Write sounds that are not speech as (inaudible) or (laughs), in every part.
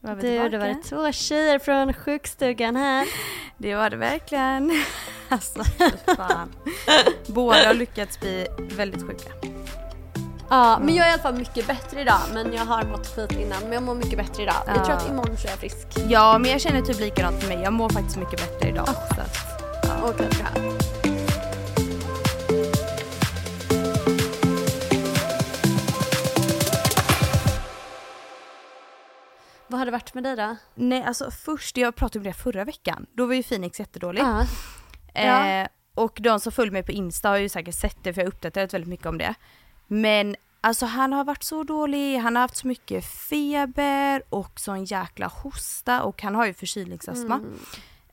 Var vi Du, det tillbaka? var två tjejer från sjukstugan här. (laughs) Det var det verkligen. (laughs) Alltså fan. Båda har lyckats bli väldigt sjuka. Ja, men jag är i alla fall mycket bättre idag. Men jag har mått skit innan. Men jag mår mycket bättre idag. Jag tror att imorgon så är jag frisk. Ja men jag känner typ likadant med mig. Jag mår faktiskt mycket bättre idag. Så att, Okej, bra. Vad har det varit med dig då? nej alltså först, jag pratade om det förra veckan. Då var ju Phoenix jättedålig. Ja. Eh, och de som följer mig på Insta har ju säkert sett det för jag har uppdaterat väldigt mycket om det. Men alltså han har varit så dålig, han har haft så mycket feber och sån jäkla hosta och han har ju förkylningsastma.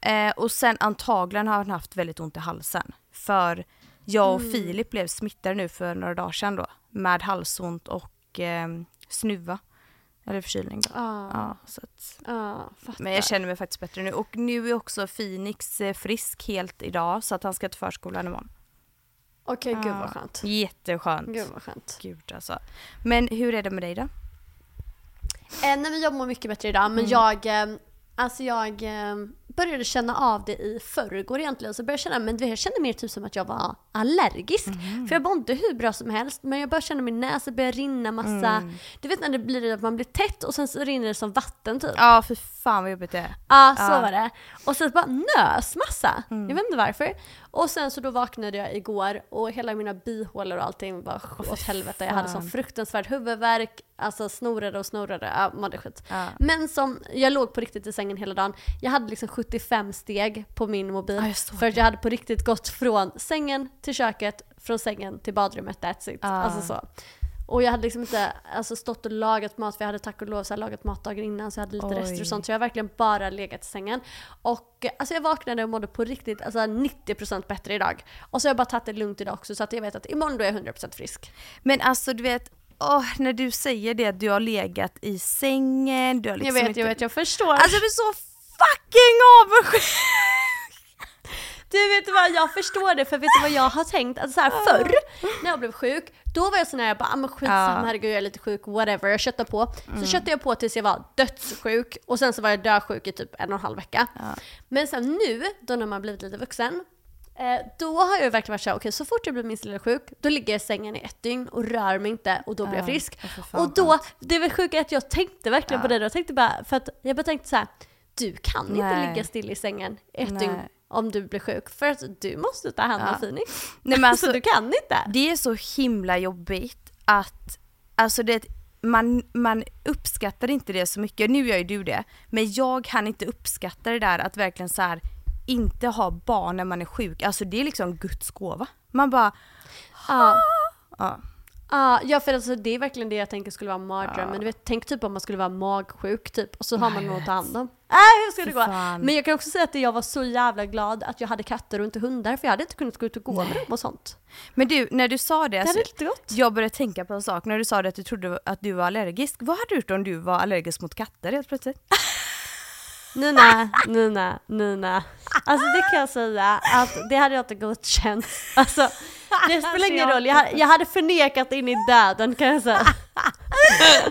Eh, och sen antagligen har han haft väldigt ont i halsen. För jag och Filip blev smittade nu för några dagar sedan då med halsont och eh, snuva. Eller förkylning då. Ja. Ja, så att, fattar. men jag känner mig faktiskt bättre nu. Och nu är också Phoenix eh, frisk helt idag så att han ska till förskolan imorgon. Okej, gud vad skönt. Jätteskönt. Gud vad skönt. Gud alltså. Men hur är det med dig då? Eh, nej men jag mår mycket bättre idag men jag, eh, alltså jag eh, började känna av det i förrgår egentligen. Så jag började känna, men jag kände mer typ som att jag var allergisk. För jag mådde hur bra som helst men jag började känna min näsa börjar rinna massa. Du vet när det blir att man blir tätt och sen så rinner det som vatten typ. Ja för fan vad jobbigt det är. Ja, så Ja. var det. Och sen bara nös massa. Jag vet inte varför. Och sen så då vaknade jag igår och hela mina bihålor och allting var åt helvete. Jag hade sån fruktansvärd huvudvärk, alltså snorade och snorade, ja, mådde skit. Ja. Men som, jag låg på riktigt i sängen hela dagen. Jag hade liksom 75 steg på min mobil. Ja, för att jag hade på riktigt gått från sängen till köket, från sängen till badrummet, that's it. Alltså så. Och jag hade liksom inte alltså, stått och lagat mat, för jag hade tack och lov så här, lagat mat dagen innan så jag hade lite Oj. rester och sånt. Så jag har verkligen bara legat i sängen. Och alltså jag vaknade och mådde på riktigt alltså 90% bättre idag. Och så har jag bara tagit det lugnt idag också så att jag vet att imorgon då är jag 100% frisk. Men alltså du vet, åh, när du säger det du har legat i sängen, du har liksom jag vet, inte... jag vet, jag förstår. Alltså jag blir så fucking avundsjuk! Du vet vad, jag förstår det för vet du vad jag har tänkt? Alltså så här, förr när jag blev sjuk, då var jag sån här, jag bara, ah, men skitsamma Ja. herregud jag är lite sjuk, whatever. Jag köttade på. Så köttade jag på tills jag var dödssjuk och sen så var jag dödsjuk i typ en och en halv vecka. Men sen nu, då när man blivit lite vuxen, då har jag verkligen varit såhär, okej så fort jag blir minst lilla sjuk, då ligger jag i sängen i ett dygn och rör mig inte och då blir jag frisk. Ja, och då, det var sjuka att jag tänkte verkligen på det då. Jag tänkte bara, för att jag bara tänkte så här, du kan inte Nej. ligga still i sängen i ett Nej. dygn om du blir sjuk. För att du måste ta hand om Ja. Phoenix. Nej, men (laughs) alltså, så du kan inte. Det är så himla jobbigt att, alltså det, man, man uppskattar inte det så mycket. Nu gör ju du det, men jag kan inte uppskatta det där att verkligen så här inte ha barn när man är sjuk. Alltså det är liksom Guds gåva. Man bara, Ja. ja. Ja, ja för alltså, det är verkligen det jag tänker skulle vara en mardröm. Men du vet, tänk typ om man skulle vara magsjuk typ och så har man någon att ta hand om. Äh, hur ska det gå? fan. Men jag kan också säga att jag var så jävla glad att jag hade katter och inte hundar för jag hade inte kunnat gå ut och gå med dem och sånt. Men du, när du sa det, Det alltså, hade inte gått. jag började tänka på en sak. När du sa det att du trodde att du var allergisk. Vad hade du gjort om du var allergisk mot katter helt plötsligt? (laughs) Nina, Nina, Nina. Alltså det kan jag säga att det hade jag inte godkänt. Alltså det spelar ingen roll, jag hade, förnekat in i döden kan jag säga. (laughs)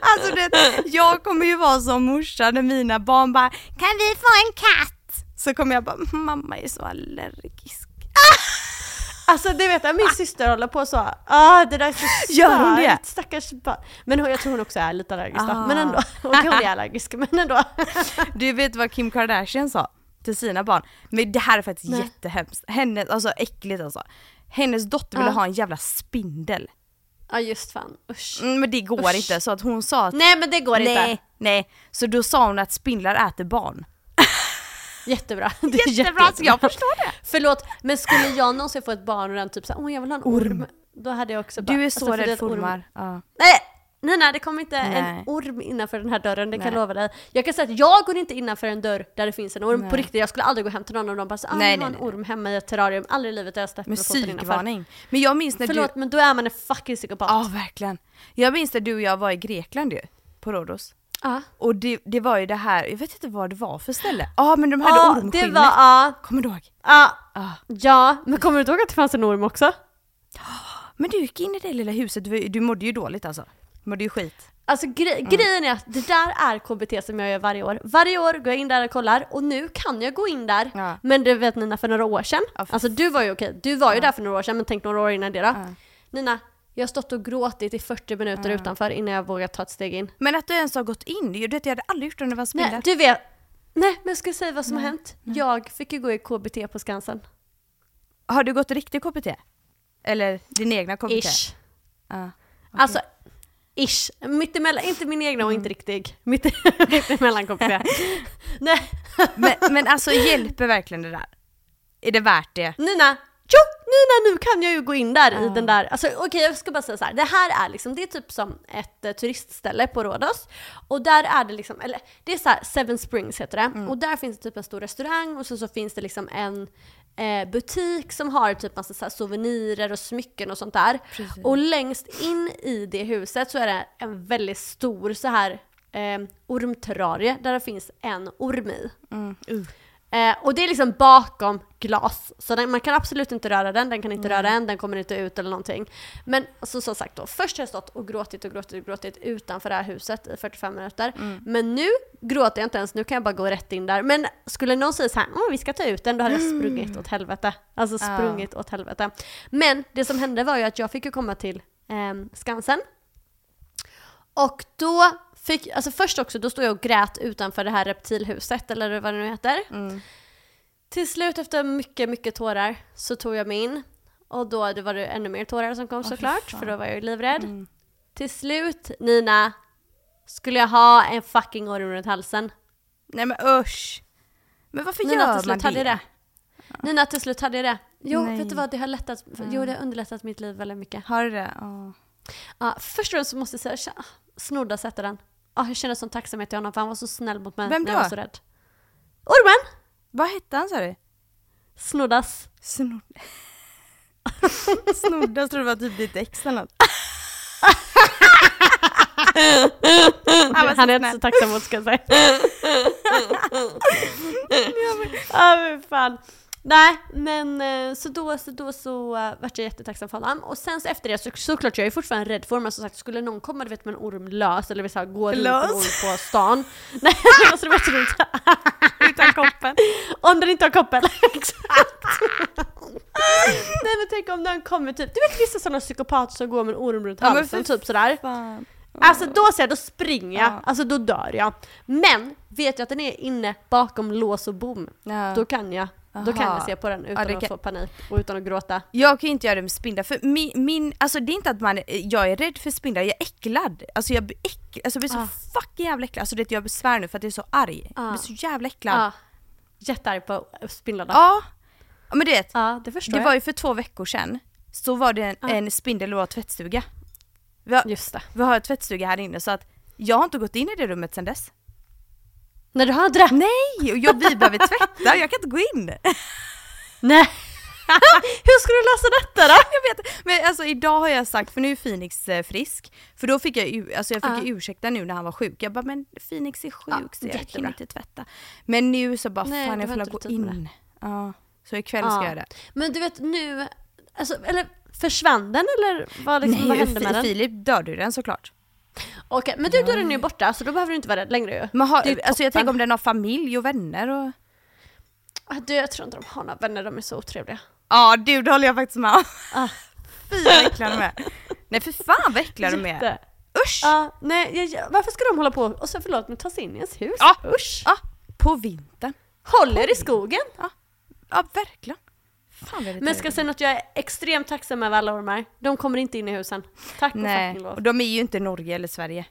Alltså det, jag kommer ju vara som morsa när mina barn bara Kan vi få en katt? Så kommer jag bara mamma är så allergisk. Alltså det vet jag, min syster håller på så. Ah, det där är så Gör hon det? starkt, Stackars barn. Men hon, jag tror hon också är lite allergisk då. Ah. Men ändå. Hon är (laughs) allergisk men ändå. (laughs) Du vet vad Kim Kardashian sa till sina barn? Men det här är faktiskt Nej. jättehemskt. Hennes, alltså äckligt alltså. Hennes dotter ville Ja. ha en jävla spindel. Ja just fan, usch. Mm, men det går Usch. inte så att hon sa att Nej men det går nej, inte. nej. Så då sa hon att spindlar äter barn. Jättebra. (laughs) Det är Jättebra, så jag förstår det. Förlåt, men skulle jag någonsin få ett barn och den typ såhär, åh jag vill ha en orm. Då hade jag också bara, Du är alltså, så är rädd för orm- ormar. Ja. Nej! Nej nej, det kommer inte en Nej. orm innanför den här dörren, det kan jag lova dig. Jag kan säga att jag går inte innanför en dörr där det finns en orm, Nej. på riktigt. Jag skulle aldrig gå hem till någon av dem och bara så, ah, Nej, nej, en orm hemma i ett terrarium. Aldrig i livet har jag släppt Med foten innanför. Men jag minns när Förlåt du... men då är man en fucking psykopat. Ja verkligen. Jag minns när du och jag var i Grekland ju. På Rhodos. Ja. Och det, det var ju det här, jag vet inte vad det var för ställe. Ja men de hade Ja, ormskinnet. det var, ja. Kommer du ihåg? Ja. Ah. Ja, men kommer du inte ihåg att det fanns en orm också? Men du gick in i det lilla huset, du, du mådde ju dåligt alltså. Du mådde ju skit. Alltså gre- Mm. grejen är att det där är KBT som jag gör varje år. Varje år går jag in där och kollar och nu kan jag gå in där. Ja. Men det vet Nina för några år sedan. Ja, för alltså du var ju okej, du var ju Ja. där för några år sedan men tänk några år innan det då. Ja. Nina, jag har stått och gråtit i 40 minuter utanför innan jag vågat ta ett steg in. Men att du ens har gått in, du vet jag hade aldrig gjort det om det var spindlar. Nej, du vet. Nej men jag ska säga vad som har hänt. Jag fick ju gå i KBT på Skansen. Har du gått riktig KBT? Eller din egna KBT? Ish. Ja. Alltså, ish. Mittemellan, inte min egna och Mm. inte riktig. Mitt, (laughs) mittemellan KBT. (laughs) Nej. Men, men alltså hjälper verkligen det där? Är det värt det? Nina, jo, Nina nu kan jag ju gå in där i den där, alltså okej jag ska bara säga så här. det här är liksom, det är typ som ett eh, turistställe på Rhodos. Och där är det liksom, eller det är så här, Seven Springs heter det. Och där finns det typ en stor restaurang och så, så finns det liksom en eh, butik som har typ massa så souvenirer och smycken och sånt där. Precis. Och längst in i det huset så är det en väldigt stor så här eh, ormterrarie där det finns en orm i. Mm. Uh. Eh, och det är liksom bakom glas, så den, man kan absolut inte röra den, den kan inte röra en, den kommer inte ut eller någonting. Men alltså, som sagt då, först har jag stått och gråtit och gråtit och gråtit utanför det här huset i 45 minuter. Men nu gråter jag inte ens, nu kan jag bara gå rätt in där. Men skulle någon säga så här, "Åh, vi ska ta ut den, då hade jag sprungit åt helvete. Alltså Ja. sprungit åt helvete. Men det som hände var ju att jag fick ju komma till ehm, Skansen. Och då fick, alltså först också, då stod jag och grät utanför det här reptilhuset, eller vad det nu heter. Mm. Till slut efter mycket, mycket tårar så tog jag mig in. Och då det var det ännu mer tårar som kom fy såklart, för då var jag ju livrädd. Mm. Till slut, Nina, skulle jag ha en fucking orm runt halsen. Nej men usch. Men varför Nina gör till man slut hade jag det. Nina till slut hade jag det. Jo, Nej. vet du vad, det har lättat, jo det har underlättat mitt liv väldigt mycket. Har du det? Åh. Ja, först och främst så måste jag säga, tja, Snoddas hette den. Ja, jag känner sån tacksamhet till honom för han var så snäll mot mig Vem när jag var så rädd. Ormen! Vad hette han sa du? Snoddas. Snod... (laughs) Snoddas tror det var typ ditt ex eller något. så Han är inte så tacksam mot ska jag säga. (laughs) Ja men fan. Nej men eh, så då så, då så uh, vart jag jättetacksam för honom. Och sen så efter det så såklart jag är fortfarande rädd för ormar som sagt. Skulle någon komma du vet med en orm lös eller så här, gå runt en orm på stan. (laughs) Nej alltså du vet inte. Utan koppen. Om den inte har koppel. (laughs) Exakt. Nej men tänk om någon kommer typ, du vet vissa sådana psykopater som går med en orm runt Ja, halsen för typ sådär. Fan. Alltså då säger jag, då springer jag, Ja. alltså då dör jag. Men vet jag att den är inne bakom lås och bom, Ja. då kan jag. Då kan jag se på den utan att kan- få panik och utan att gråta. Jag kan ju inte göra det med spindlar för min, min, alltså det är inte att man, jag är rädd för spindlar, jag är äcklad. Alltså jag blir äcklad, alltså jag blir så Ah. fucking jävla äcklad. Alltså det jag besvär nu för att jag är så arg. Jag Ah. blir så jävla äcklad. Ja. Jättearg på spindlarna. Ja. Ja, men du vet, Ja, det förstår det jag. var ju för två veckor sedan, så var det en, Ja. en spindel i vår tvättstuga. Vi har, Just det. vi har en tvättstuga här inne så att jag har inte gått in i det rummet sedan dess. När du hade det? Nej, och jag, vi behöver tvätta, jag kan inte gå in. Nej. (laughs) Hur ska du lösa detta då? Jag vet Men alltså idag har jag sagt, för nu är Phoenix eh, frisk, för då fick jag alltså jag fick Ja. ju ursäkta nu när han var sjuk. Jag bara men Phoenix är sjuk Ja, så jag kan jättebra. inte tvätta. Men nu så bara Nej, fan jag får gå in. Ja, så ikväll ska jag göra det. Men du vet nu, alltså, eller försvann den eller vad, liksom, vad hände med den? Filip dödade ju den såklart. Okej, men du, då är den ju borta så då behöver du inte vara rädd längre ju. Men har, Det är alltså jag toppen. tänker om den har familj och vänner och... Ah, Du, jag tror inte de har några vänner, de är så otrevliga. Ja du, det håller jag faktiskt med om. Ah. (laughs) Fy vad äckliga de är. Nej för fan vad äckliga de är. Jätte. Usch! Ja, nej, jag, jag, varför ska de hålla på och så förlåt men ta sig in i ens hus? Ja. Usch! Ja, på vintern. Håll er i skogen! Ja verkligen. Men ska jag säga något, jag är extremt tacksam över alla ormar. De kommer inte in i husen. Tack och Nej, fucking lov. och de är ju inte Norge eller Sverige.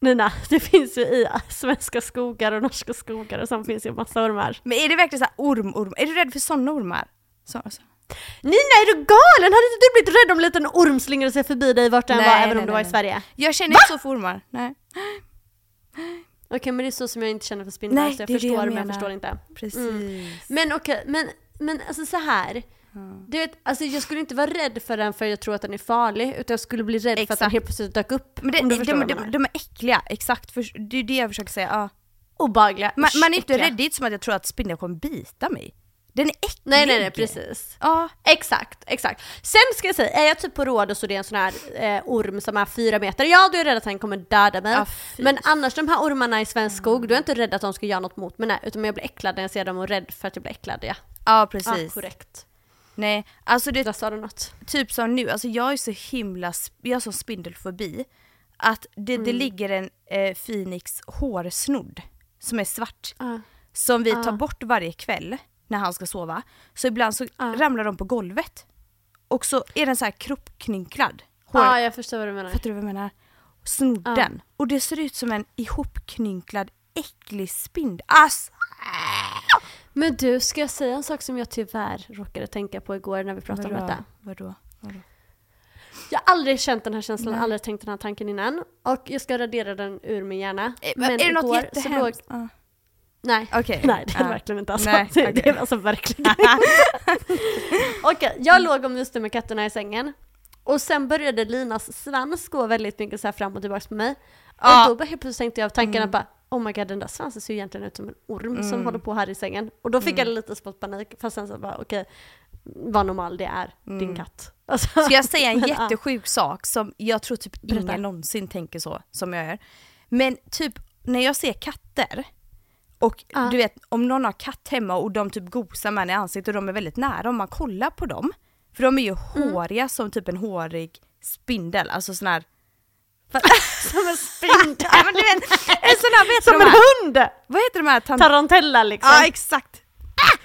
Nina, (laughs) det finns ju i svenska skogar och norska skogar och sen finns ju massa ormar. Men är det verkligen så här orm, orm? Är du rädd för sådana ormar? Så, så. Nina är du galen? Hade inte du blivit rädd om en liten orm slingrade sig förbi dig vart den Nej, var även nej, om du var i. Sverige? Jag känner inte så för ormar. Nej. Okej men det är så som jag inte känner för spindlar Nej, så jag det förstår jag men jag förstår inte. Precis. Mm. Men okej, men, men alltså så här. Du vet, alltså jag skulle inte vara rädd för den för jag tror att den är farlig, utan jag skulle bli rädd för att den Exakt. helt plötsligt dök upp. Men det, om du de, de, de, de är äckliga, exakt. För, det är det jag försöker säga. Ja. Obehagliga. Man, man är inte rädd, det är inte som att jag tror att spindeln kommer bita mig. Den är äcklig. Nej nej nej precis. Ja. Exakt, exakt. Sen ska jag säga, är jag typ på Rhodos och det är en sån här eh, orm som är fyra meter, ja då är jag rädd att den kommer döda mig. Ja. Men annars de här ormarna i svensk skog, då är jag inte rädd att de ska göra något mot mig, nej, utan jag blir äcklad när jag ser dem och rädd för att jag blir äcklad. Ja, Ja ja precis. korrekt. nej, alltså det Där sa du något. typ som nu, alltså jag är så himla, jag har sån spindelfobi. Att det, Mm. det ligger en eh, Phoenix hårsnodd som är svart. Ja. Som vi Ah. tar bort varje kväll när han ska sova. Så ibland så Ah. ramlar de på golvet. Och så är den så här kroppknynklad. Hår, Ja, jag förstår vad du menar. Fattar du vad jag menar? Snodden. Och det ser ut som en ihopknynklad äcklig spindel. Alltså, Men du, ska jag säga en sak som jag tyvärr råkade tänka på igår när vi pratade om detta? Vadå? Vadå? Jag har aldrig känt den här känslan, Nej. aldrig tänkt den här tanken innan. Och jag ska radera den ur min hjärna. Eh, Men är det något igår så jättehemskt? Ja. Nej. Okej. Nej, det är Ja. verkligen inte alltså. Nej, det, (laughs) det är alltså verkligen inte. (laughs) Okej, jag låg och myste med katterna i sängen. Och sen började Linas svans gå väldigt mycket så här fram och tillbaka på mig. Ja. Och då bara helt plötsligt tänkte jag av tanken Mm. att bara Oh my god den där svansen ser ju egentligen ut som en orm som håller på här i sängen. Och då fick Mm. jag lite smått panik fast sen så bara okej, vad normal det är, din Mm. katt. (laughs) Alltså, Ska jag säga en men, ja. jättesjuk sak som jag tror typ Berätta. ingen någonsin tänker så som jag gör. Men typ när jag ser katter och Ja. du vet om någon har katt hemma och de typ gosar med en i ansiktet och de är väldigt nära om man kollar på dem. För de är ju Mm. håriga som typ en hårig spindel, alltså sån här (laughs) Som en spindel. (laughs) Ja, men du vet, en sån här, heter Som en hund! Vad heter de här tant- Tarantella liksom. Ja exakt. Ah!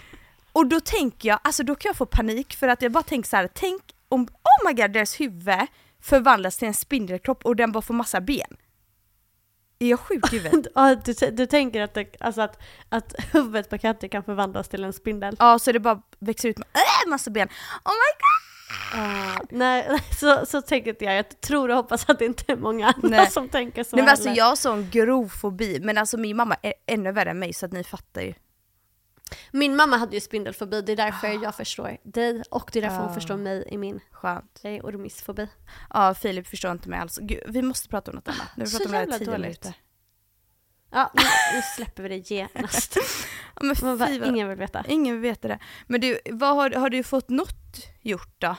Och då tänker jag, alltså då kan jag få panik för att jag bara tänker så här, tänk om, oh my god deras huvud förvandlas till en spindelkropp och den bara får massa ben. Är jag sjuk i huvudet? (laughs) Ja, du, du tänker att, det, alltså att, att (laughs) huvudet på katter kan förvandlas till en spindel? Ja så det bara växer ut med äh, massa ben. Oh my god! Ah, nej, (laughs) så, så tänker inte jag. Jag tror och hoppas att det inte är många andra Nej. som tänker så Nej men alltså jag har sån grov fobi, men alltså min mamma är ännu värre än mig så att ni fattar ju. Min mamma hade ju spindelfobi, det är därför jag (gasps) förstår dig och det är därför hon förstår mig i min Skönt. eh, ormissfobi. Ja Filip förstår inte mig alls. Gud, vi måste prata om något annat. Nu vi Så pratat om det här jävla tio dåligt. minuter. Ja, nu, nu släpper vi det genast. (laughs) Ja, men Man bara, fy vad- ingen vill veta. Ingen vill veta det. Men du, vad har, har du fått något gjort då?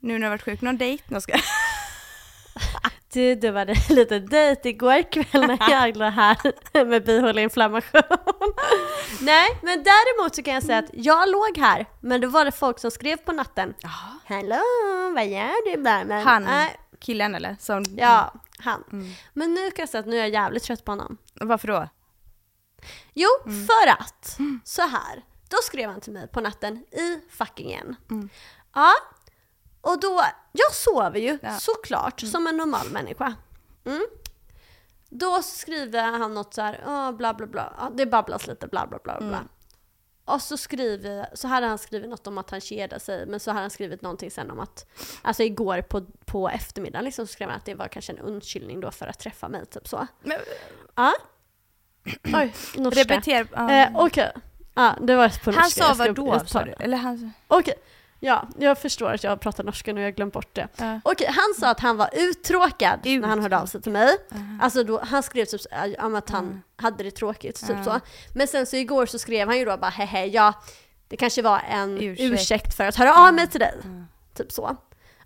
Nu när du har varit sjuk, någon dejt? Någon ska... (laughs) Du, du hade (laughs) lite dejt igår kväll när jag (laughs) låg här med bihåleinflammation. (laughs) Nej, men däremot så kan jag säga att jag låg här, men då var det folk som skrev på natten. Hallå, vad gör du där? Men, Han, nej, killen eller? Som, ja, han. Mm. Men nu kan jag säga att nu är jag jävligt trött på honom. Varför då? Jo, Mm. för att, så här. Då skrev han till mig på natten i fuckingen. Mm. Ja, och då, jag sover ju Ja. såklart som en normal människa. Mm. Då skriver han något så här, "Ja, bla bla bla, ja, det babblas lite bla bla bla bla. Mm. Och så skriver, så hade han skrivit något om att han kedar sig, men så hade han skrivit någonting sen om att, alltså igår på, på eftermiddagen liksom så skrev han att det var kanske en undskyldning då för att träffa mig, typ så. Men, Ja. (clears throat) Oj, norska. repetera. ja. Eh, Okej. Ja, det var på norska. han sa Jag ska vad då? uttala. sa du? Eller han... Okej. Ja, jag förstår att jag pratar norska nu, jag har glömt bort det. Ja. Okej, han sa att han var uttråkad när han hörde av sig till mig. Uh-huh. Alltså då, han skrev typ äh, om att han hade det tråkigt, typ så. Men sen så igår så skrev han ju då bara hehe, ja, det kanske var en ursäkt, Ursäkt. för att höra av mig till dig. Typ så.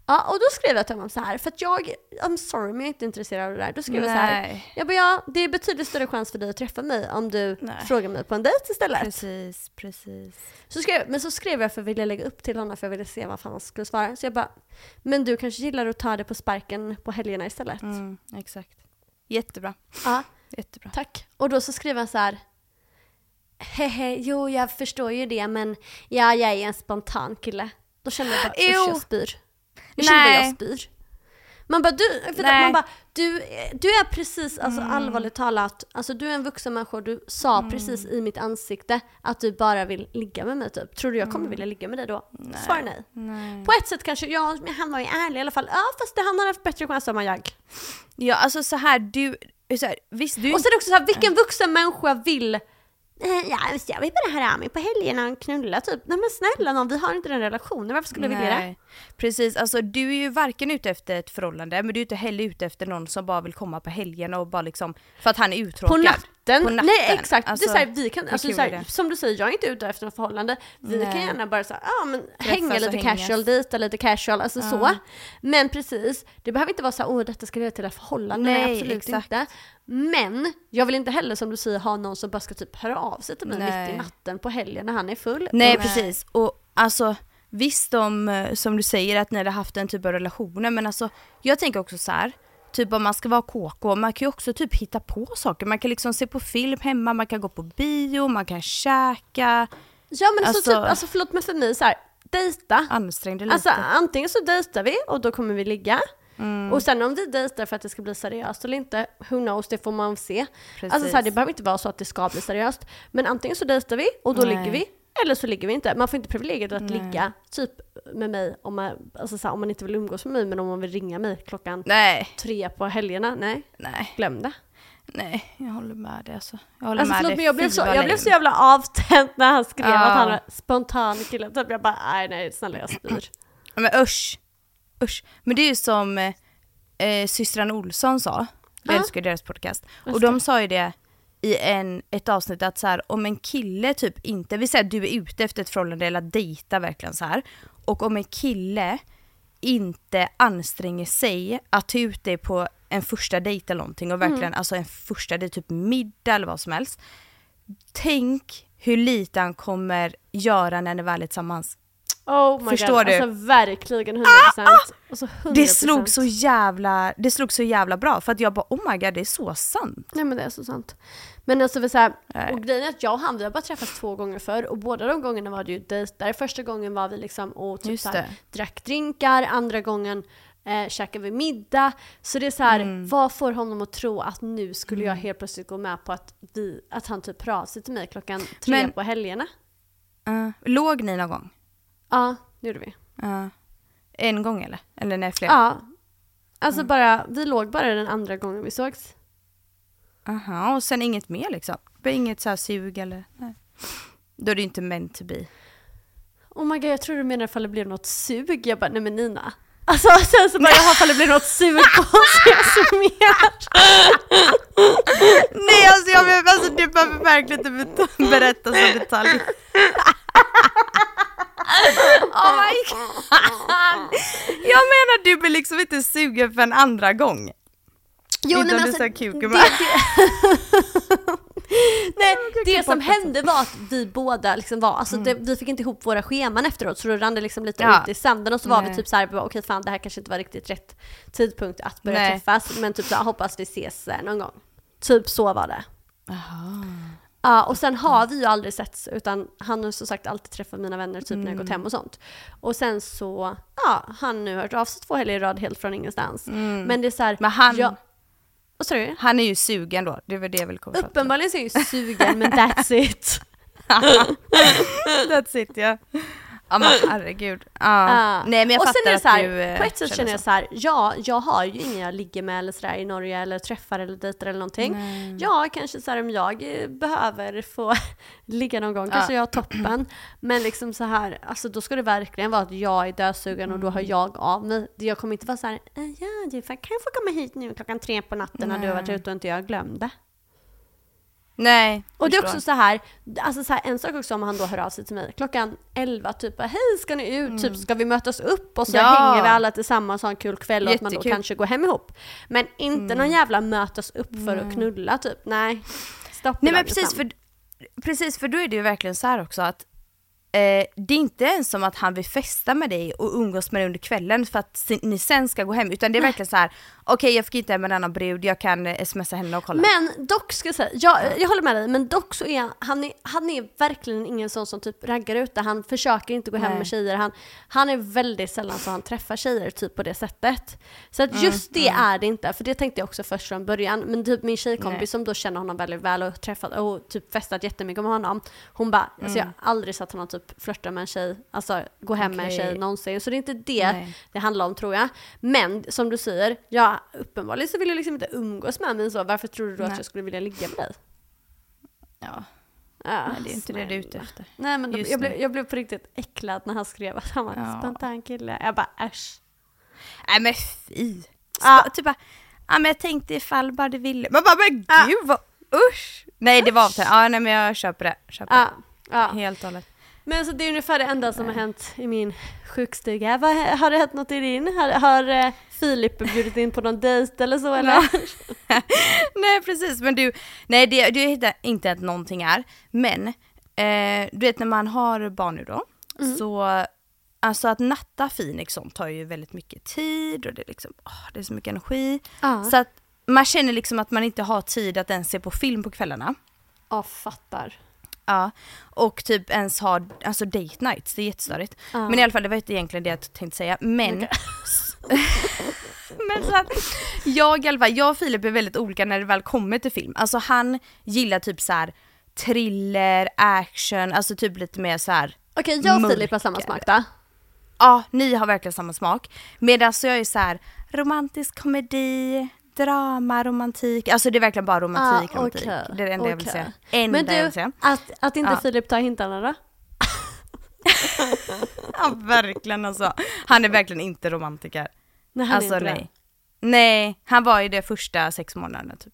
Ja, och då skrev jag till honom så här, för att jag, I'm sorry men jag är inte intresserad av det där. Då skrev jag så här, Nej. jag bara ja, det är betydligt större chans för dig att träffa mig om du Nej. frågar mig på en dejt istället. Precis, precis. Så skrev, men så skrev jag för att vilja lägga upp till honom för jag ville se vad fan han skulle svara. Så jag bara, men du kanske gillar att ta det på sparken på helgerna istället? Mm, exakt. Jättebra. Ja, Jättebra. tack. Och då så skrev han så här, hehe, jo jag förstår ju det men ja, jag är en spontan kille. Då kände jag bara, usch jag spyr. Jag kände bara, jag Nej. spyr. Man bara, du, för Nej. man bara, du, du är precis, alltså Mm. allvarligt talat, alltså du är en vuxen människa och du sa precis i mitt ansikte att du bara vill ligga med mig typ. Tror du jag kommer vilja ligga med dig då? Svar nej. Mm. Nej. På ett sätt kanske, ja han var ju ärlig i alla fall. Ja fast det, han har haft bättre chans än jag. Ja, alltså så här, du... Så här, visst, du... Och det också så här, vilken vuxen människa vill "Eh, Ja, visst, jag vill bara höra av mig på helgerna och knulla typ. Nej men snälla nån, vi har inte den relationen, varför skulle vi vilja det? Precis, alltså du är ju varken ute efter ett förhållande men du är inte heller ute efter någon som bara vill komma på helgen och bara liksom för att han är uttråkad. På natten? På natten. Nej exakt, Alltså, det är så här, vi kan, alltså, kul så är här, det? som du säger, jag är inte ute efter något förhållande. Vi kan Nej. gärna bara så här, ja men hänga och lite hängas. casual, dejta lite casual, alltså så. Ja. Men precis, det behöver inte vara så åh detta ska leda till ett förhållande, nej, Nej, absolut exakt. inte. Men jag vill inte heller som du säger ha någon som bara ska typ höra av sig till mig mitt i natten på helgen när han är full. Nej Och- precis, och alltså visst om, eh, som du säger att ni hade haft en typ av relationer men alltså jag tänker också så här. Typ om man ska vara KK, man kan ju också typ hitta på saker. Man kan liksom se på film hemma, man kan gå på bio, man kan käka, Ja men alltså, Alltså- typ, alltså förlåt men för mig så här, dejta. ansträng dig lite. Alltså antingen så dejtar vi och då kommer vi ligga. Mm. Och sen om vi dejtar för att det ska bli seriöst eller inte, who knows, det får man se. Precis. Alltså så här, det behöver inte vara så att det ska bli seriöst. Men antingen så dejtar vi och då Nej. ligger vi, eller så ligger vi inte. Man får inte privilegiet att ligga typ med mig om man, alltså så här, om man inte vill umgås med mig men om man vill ringa mig klockan Nej, tre på helgerna. Nej, nej, glöm det. nej, jag håller med dig alltså. Jag håller Alltså med förlåt dig. men jag blev, så, jag blev så jävla avtänd när han skrev Ja. att han är spontan kille. Typ jag bara, nej nej snälla jag spyr. Men usch, usch. Men det är ju som eh, eh, systrarna Olsson sa, jag Ja. älskar deras podcast, Just och de sa ju det i en, ett avsnitt att så här, om en kille typ inte, vi säger att du är ute efter ett förhållande eller att dejta verkligen så här, och om en kille inte anstränger sig att ta ut dig på en första dejt eller någonting och verkligen, alltså en första dejt, typ middag eller vad som helst. Tänk hur lite han kommer göra när ni väl är tillsammans. Oh Förstår god, du? alltså verkligen 100%. Och så 100%. Det slog så jävla, det slog så jävla bra för att jag bara oh my god det är så sant. Nej men det är så sant. Men alltså för så här, och grejen är att jag och han vi har bara träffats två gånger förr och båda de gångerna var det ju dejter. Första gången var vi liksom och typ så här, drack drinkar, andra gången eh, käkade vi middag. Så det är så här, Mm. vad får honom att tro att nu skulle jag helt plötsligt gå med på att, vi, att han typ sig till mig klockan tre Men- på helgerna? Uh, låg ni någon gång? Ja, det gjorde vi. Uh, en gång eller? Eller nej fler? Ja. Alltså Mm. bara, vi låg bara den andra gången vi sågs. Aha, och sen inget mer liksom? Inget så här sug eller? Nej. Då är det ju inte meant to be. Oh my god, jag tror du menar ifall det blev något sug. Jag bara, nej men Nina. Alltså sen så bara, jaha ifall det blev något sug på oss. (laughs) Så mer. (laughs) Nej alltså, jag, alltså du behöver verkligen inte berätta så detalj. Oh my god! Jag menar du blir liksom inte sugen för en andra gång. Jo, Inte nej, men alltså, sa det, det, (laughs) nej, det som hände var att vi båda liksom var, alltså det, vi fick inte ihop våra scheman efteråt så då rann det liksom lite Ja. ut i sanden och så var vi Nej. typ såhär, okej fan det här kanske inte var riktigt rätt tidpunkt att börja Nej. träffas men typ så här, hoppas vi ses eh, någon gång. Typ så var det. Ja, och sen har vi ju aldrig setts utan han har som sagt alltid träffat mina vänner typ när jag gått hem och sånt. Och sen så, ja, han nu har hört av sig två helger i rad helt från ingenstans. Men det är så här, Men han- jag, vad sa du? Han är ju sugen då, det var det jag ville komma. Uppenbarligen så är jag ju sugen men that's it. (laughs) That's it ja. Ja men (laughs) herregud. Ja. Ja. Nej men jag och fattar så här, att du eh, på ett sätt känner jag så här, ja, jag har ju ingen jag ligger med eller sådär i Norge eller träffar eller dejtar eller någonting. Ja, kanske så här om jag eh, behöver få (laughs) ligga någon gång, kanske jag har toppen. Men liksom så här, alltså då ska det verkligen vara att jag är dödsugen och då Mm. har jag av mig. Jag kommer inte vara så här, "Eh, ja du kan jag få komma hit nu klockan tre på natten när du har varit ute och inte jag glömde. Nej. Och det är också så här, alltså så här, en sak också om han då hör av sig till mig klockan 11, typ hej ska ni ut, typ ska vi mötas upp och så Mm. Ja. hänger vi alla tillsammans och har en kul kväll och att man då Jättekul. Mm. kanske går hem ihop. Men inte någon jävla mötas upp för att knulla typ, nej. Stopp Nej men precis för, precis för då är det ju verkligen så här också att eh, det är inte ens som att han vill festa med dig och umgås med dig under kvällen för att ni sen ska gå hem utan det är verkligen så här: okej jag fick inte hem en annan brud, jag kan eh, smsa henne och kolla. Men dock ska jag säga, jag, jag håller med dig, men dock så är han, han är, han är verkligen ingen sån som typ raggar ute. Han försöker inte gå hem Nej. med tjejer. Han, han är väldigt sällan så han träffar tjejer typ på det sättet. Så att just det är det inte, för det tänkte jag också först från början. Men typ min tjejkompis Nej. som då känner honom väldigt väl och träffat och typ festat jättemycket med honom. Hon bara, alltså jag har aldrig sett honom typ flörta med en tjej, alltså gå hem med en tjej någonsin. Så det är inte det Nej. det handlar om tror jag. Men som du säger, ja uppenbarligen så vill jag liksom inte umgås med mig så. Varför tror du då att jag skulle vilja ligga med dig? Ja, Ja, nej, det är inte det du är ute efter. Nej men de, jag, blev, jag blev på riktigt äcklad när han skrev att han var en Ja. spontan kille. Jag bara äsch. Nej men fy! Ja. Typ bara, ja men jag tänkte ifall bara du ville. Man bara men Ja. gud vad usch! Nej det var inte, ja nej men jag köper det. Köper Ja, ja. det. Helt och hållet. Men så det är ungefär det enda som har hänt i min sjukstuga. Vad, har det hänt något i din? Har, har eh, Filip bjudit in på någon dejt eller så eller? nej (laughs) precis men du, nej det, det är inte att någonting är. Men eh, du vet när man har barn nu då, Mm. så alltså att natta Phoenix sånt tar ju väldigt mycket tid och det är liksom, åh, det är så mycket energi. Ja. Så att man känner liksom att man inte har tid att ens se på film på kvällarna. Ja, fattar. Ja, och typ ens ha alltså date nights, det är jättestörigt. Ja. Men i alla fall det var inte egentligen det jag tänkte säga. Men, (laughs) men så att jag i alla fall, jag och Filip är väldigt olika när det väl kommer till film. Alltså han gillar typ så här thriller, action, alltså typ lite mer så här. Okej, jag och Mörker. Filip har samma smak då. ja ni har verkligen samma smak. Medan så jag är så här romantisk komedi, drama, romantik, alltså det är verkligen bara romantik, Ah, romantik. okej, Det är det enda jag vill säga. Enda Men jag du, vill säga. att, att inte Ja. Filip tar hintarna då? (laughs) Ja verkligen alltså. Han är verkligen inte romantiker. Nej, han är alltså inte det. nej. Nej, han var i det första sex månaderna typ.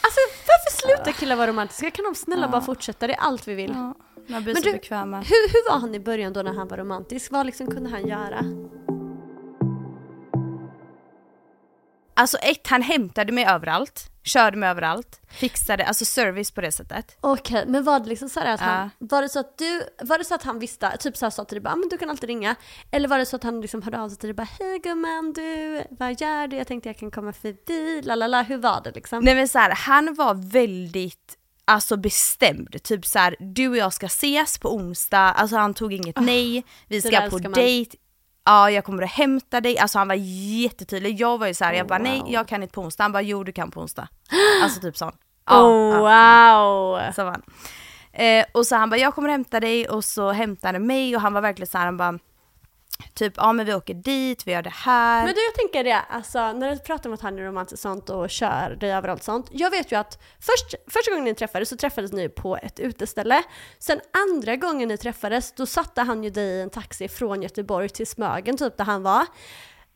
Alltså varför slutar killar vara romantiska? Kan de snälla bara fortsätta? Det är allt vi vill. Ja, man blir Men så du, bekväma. hur, hur var han i början då när han var romantisk? Vad liksom kunde han göra? Alltså ett, han hämtade mig överallt, körde mig överallt, fixade, alltså service på det sättet. Okej, men var det liksom så här att han, Ja. var det så att du, var det så att han visste, typ så här sa till dig bara, ah, men du kan alltid ringa. Eller var det så att han liksom hörde av sig till dig bara, hej gumman du, vad gör du? Jag tänkte jag kan komma förbi, la la la, hur var det liksom? Nej men så här, han var väldigt alltså bestämd, typ så här, du och jag ska ses på onsdag, alltså han tog inget nej, vi ska på dejt, ja jag kommer att hämta dig, alltså han var jättetydlig, jag var ju så här, jag bara nej jag kan inte på onsdag, han bara jo du kan på onsdag. (gasps) Alltså typ sån. Ja, oh, ja. wow! Så var han. Eh, och så han bara, jag kommer hämta dig och så hämtade han mig och han var verkligen så här, han bara Typ, ja men vi åker dit, vi gör det här. Men du jag tänker det, alltså när du pratar om att han är romantisk sånt och kör dig överallt sånt. Jag vet ju att först, första gången ni träffades så träffades ni på ett uteställe. Sen andra gången ni träffades då satte han ju dig i en taxi från Göteborg till Smögen typ där han var.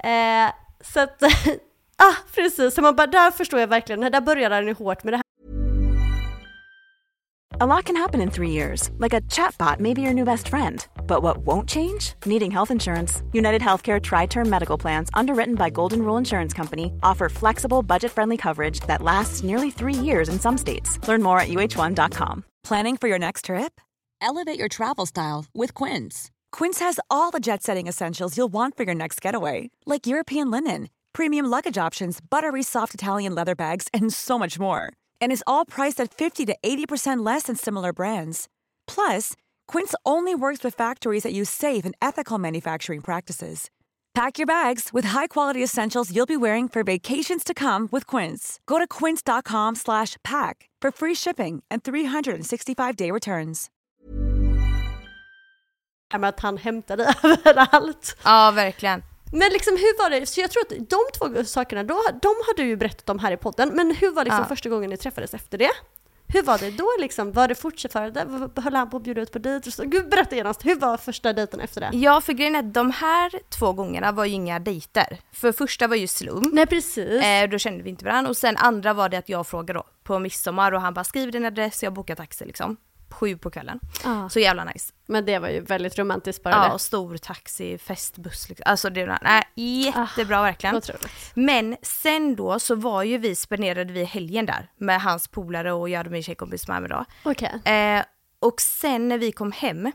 Eh, så att, (laughs) ah precis, så man bara där förstår jag verkligen, där började han ju hårt med det här. A lot can happen in three years, like a chatbot may be your new best friend. But what won't change? Needing health insurance. United Healthcare Tri Term Medical Plans, underwritten by Golden Rule Insurance Company, offer flexible, budget friendly coverage that lasts nearly three years in some states. Learn more at uh1.com. Planning for your next trip? Elevate your travel style with Quince. Quince has all the jet setting essentials you'll want for your next getaway, like European linen, premium luggage options, buttery soft Italian leather bags, and so much more. And is all priced at 50 to 80% less than similar brands. Plus, Quince only works with factories that use safe and ethical manufacturing practices. Pack your bags with high-quality essentials you'll be wearing for vacations to come with Quince. Go to quince.com/pack for free shipping and 365-day returns. att han hämtade (laughs) överallt. Ja, verkligen. Men liksom hur var det, så jag tror att de två sakerna, då, de har du ju berättat om här i podden, men hur var liksom Ja. första gången ni träffades efter det? Hur var det då liksom? Var det fortfarande, höll han på att bjuda ut på dejter? och så? Gud berätta genast, hur var första dejten efter det? Ja, för grejen är att de här två gångerna var ju inga dejter. För första var ju slum. Nej precis. Eh, då kände vi inte varandra och sen andra var det att jag frågade då på midsommar och han bara skriv din adress, jag bokar taxi liksom. Sju på kvällen. Ja. Så jävla nice. Men det var ju väldigt romantiskt bara Ja, det. stor taxi, festbuss liksom. Alltså det var nej, jättebra verkligen. Otroligt. Men sen då så var ju vi, spenderade vi helgen där med hans polare och jag hade min tjejkompis med mig då. Okej. Eh, och sen när vi kom hem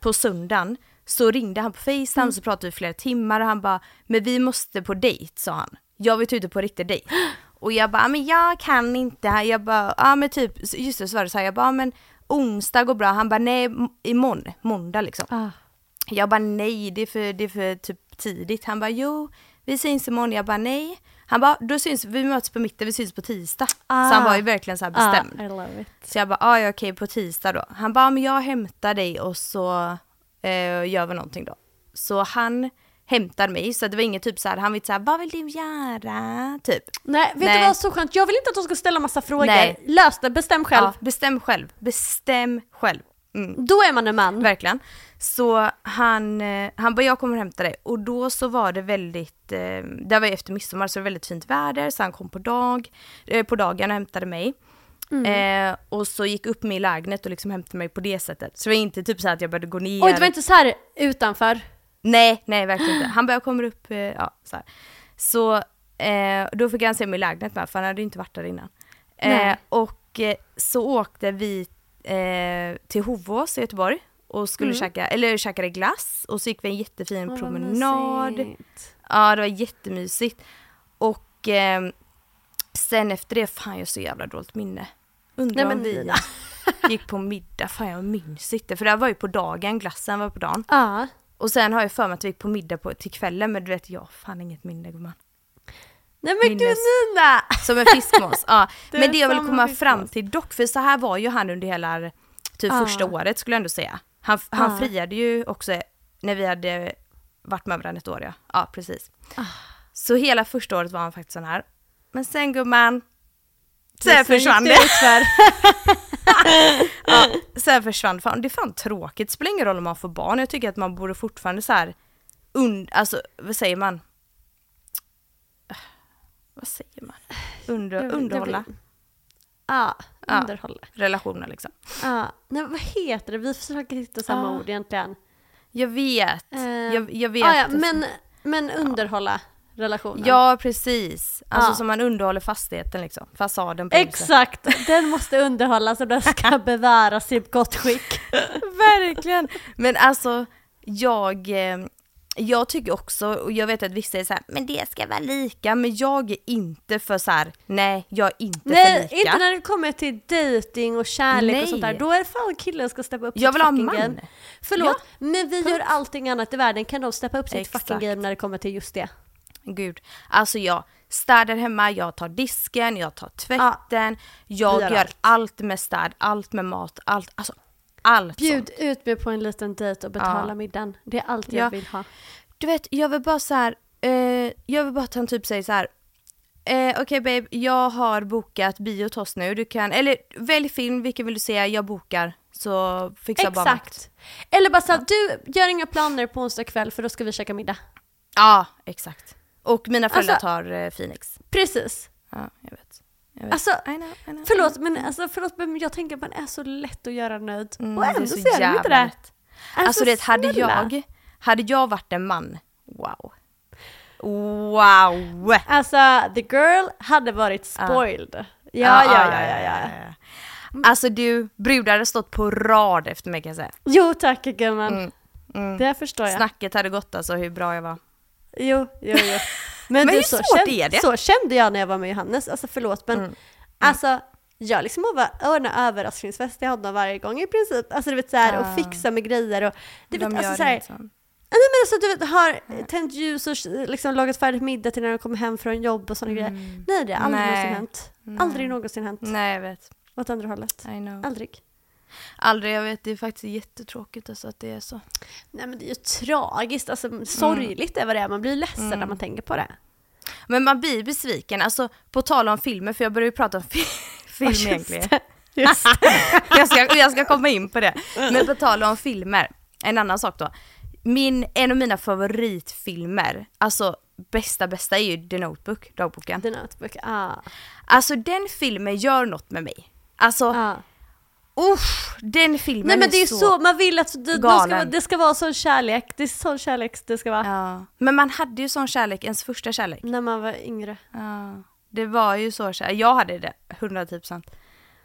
på söndagen så ringde han på Facetime Mm. så pratade vi flera timmar och han bara men vi måste på dejt sa han. Jag vill ta ut på riktig dejt. (gasps) Och jag bara men jag kan inte. Jag bara ja men typ just det så var det så här, jag bara "Ja, men onsdag går bra. Han bara nej imorgon, måndag liksom. Ah. Jag bara nej det är för, det är för typ tidigt. Han bara jo vi syns imorgon. Jag bara nej. Han bara då syns vi möts på mitten, vi syns på tisdag. Så han var ju verkligen så här bestämd. Ah. Så jag bara, ah, ja okej på tisdag då. Han bara, ah, men jag hämtar dig och så eh, gör vi någonting då. Så han hämtar mig, så det var inget typ så här, han var inte så här, vad vill du göra? Typ. Nej, vet Nej. du vad så skönt? Jag vill inte att de ska ställa massa frågor. Nej. Lös det, bestäm själv. Ja, bestäm själv, bestäm själv. Mm. Då är man en man. Verkligen. Så han, eh, han bara, jag kommer och hämta dig. Och då så var det väldigt, eh, det var ju efter midsommar så det var väldigt fint väder, så han kom på, dag, eh, på dagen och hämtade mig. Mm. Eh, och så gick upp mig i lägenhet och liksom hämtade mig på det sättet. Så det var inte typ så att jag började gå ner. Oj, det var inte så här utanför. Nej, nej verkligen inte. Han bara, kommer upp, eh, ja så här. Så eh, då fick han se mig i lägenhet med, för han hade ju inte varit där innan. Eh, och eh, så åkte vi eh, till Hovås i Göteborg och skulle käka, eller käkade glass och så gick vi en jättefin Mm. Vad promenad. Ja, det var jättemysigt. Och eh, sen efter det, fan jag har så jävla dåligt minne. Undrar Nej, om vi gick på middag, fan jag minns inte. För det här var ju på dagen, glassen var på dagen. Ja. Och sen har jag för mig att vi gick på middag på, till kvällen men du vet jag har fan inget minne gumman. Nej men gud Minnes. Nina! Som en fiskmås. ja. (laughs) Det Men det jag vill komma fiskmås. fram till dock, för så här var ju han under hela typ Ja. första året skulle jag ändå säga. Han, han Ja. friade ju också när vi hade varit med varandra ett år ja. Ja precis. Ah. Så hela första året var han faktiskt sån här. Men sen gumman, Sen försvann det. utför. (laughs) ja, (laughs) sen försvann fan. Det är fan tråkigt. Det spelar ingen roll om man får barn. Jag tycker att man borde fortfarande så här, und, alltså vad säger man? Vad säger man? Under, underhålla. Ja, Ja. underhålla. relationer liksom. Ja. Nej, vad heter det? Vi försöker hitta samma Ja. ord egentligen. Jag vet. Eh, jag, jag vet. Ah, ja, men, men underhålla relationen. Ja precis. Alltså Ja. som man underhåller fastigheten liksom. Fasaden på huset. Exakt! Den måste underhållas och den ska (laughs) bevaras i gott skick. Verkligen. Men alltså jag, eh, jag tycker också, och jag vet att vissa är så här, men det ska vara lika, men jag är inte för så här, nej jag är inte Nej, för lika. inte när det kommer till dating och kärlek och Nej. sånt där. Då är det fan killen ska steppa upp Jag sitt vill ha fucking man. game. Förlåt, men vi gör allting annat i världen. Kan de steppa upp sitt Exakt. fucking game när det kommer till just det? Gud. Alltså jag städar hemma, jag tar disken, jag tar tvätten, Vi jag gör allt. allt. med städ, allt med mat, allt, alltså allt Bjud sånt. ut mig på en liten dejt och betala Ja. middagen. Det är allt Ja. jag vill ha. Du vet, jag vill bara så här, eh, jag vill bara att han typ säger så här. Eh, Okej babe, jag har bokat bio oss nu. Du kan, eller välj film, vilken vill du se? Jag bokar. Så fixar bara. Exakt. Eller bara såhär, du gör inga planer på onsdag kväll för då ska vi käka middag. Ja, exakt. Och mina föräldrar Alltså- tar eh, Phoenix. Precis. Ja, jag vet. Jag vet. Alltså, I know, I know, Förlåt men, alltså, förlåt men jag tänker att man är så lätt att göra nöjd. Mm, och ändå så ser de inte det. Alltså det hade jag, hade jag varit en man, wow. Wow! Alltså, the girl hade varit spoiled. Ja, ja, ja, ja, ja. Alltså du, brudar hade stått på rad efter mig kan jag säga. Jo tack gumman. Mm, mm. Det förstår jag. Snacket hade gått alltså hur bra jag var. Jo, jo, jo. (laughs) Men, Men du, så, kände, så kände jag när jag var med Johannes. Alltså förlåt men Mm. alltså jag liksom ordnar överraskningsfest till honom varje gång i princip. Alltså du vet såhär och Ah. fixa med grejer och du vet alltså såhär. Nej men alltså du vet har tänt ljus och liksom lagat färdigt middag till när de kommer hem från jobb och sådana grejer. Nej det har aldrig Mm. Nej. någonsin hänt. Aldrig någonsin hänt. Nej jag vet. Åt andra hållet. I know. Aldrig. Aldrig, jag vet det är faktiskt jättetråkigt alltså att det är så. Nej men det är ju tragiskt, alltså sorgligt är vad det är. Man blir ledsen när man tänker på det. Men man blir besviken, alltså på tal om filmer, för jag började ju prata om fi- (laughs) film Just egentligen. det, Just det. (laughs) jag, ska, jag ska komma in på det. Men på tal om filmer, en annan sak då. Min, en av mina favoritfilmer, alltså bästa bästa är ju The Notebook, dagboken. The Notebook, ah. Alltså den filmen gör något med mig. Alltså, ah. Usch, den filmen Nej men det är så... så, man vill att det, det, ska, det ska vara sån kärlek, det är sån kärlek det ska vara. Ja. Men man hade ju sån kärlek, ens första kärlek. När man var yngre. Ja. Det var ju så kärlek, jag hade det, 110%.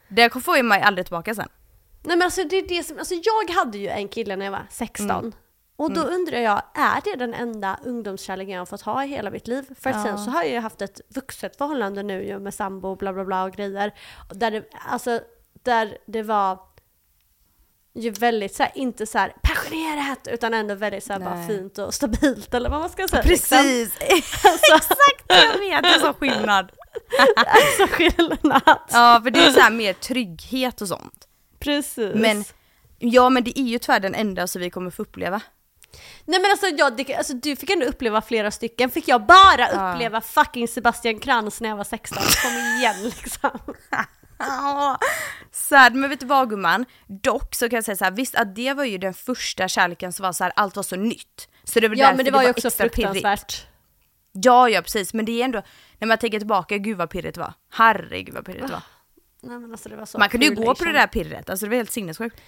Det får ju mig aldrig tillbaka sen. Nej men alltså det är det som, alltså jag hade ju en kille när jag var 16. Och då undrar jag, är det den enda ungdomskärleken jag har fått ha i hela mitt liv? För att sen så har jag ju haft ett vuxet förhållande nu ju med sambo bla bla bla och grejer. Och Där det, alltså, där det var ju väldigt så här, inte så här passionerat utan ändå väldigt så här, bara fint och stabilt eller vad man ska säga. liksom. Precis! (laughs) Exakt, jag vet, det är så skillnad. (laughs) Alltså skillnad. Ja, för det är så här mer trygghet och sånt. Precis. Men, ja men det är ju tyvärr den enda som vi kommer få uppleva. Nej men alltså, jag, det, alltså du fick ändå uppleva flera stycken, fick jag bara uppleva fucking Sebastian Krantz när jag var 16? Kom igen liksom. (laughs) (laughs) Sad, men vet du vad gumman? Dock så kan jag säga så här, visst att det var ju den första kärleken som var så här, allt var så nytt. Så det var Ja men det var ju också extra pirrigt. fruktansvärt. Ja, ja precis, men det är ändå, när man tänker tillbaka, gud vad pirrigt det var. Herregud vad pirrigt det var. Nej alltså det var Man kunde ju gå på det elation. där pirret, alltså det var helt sinnessjukt.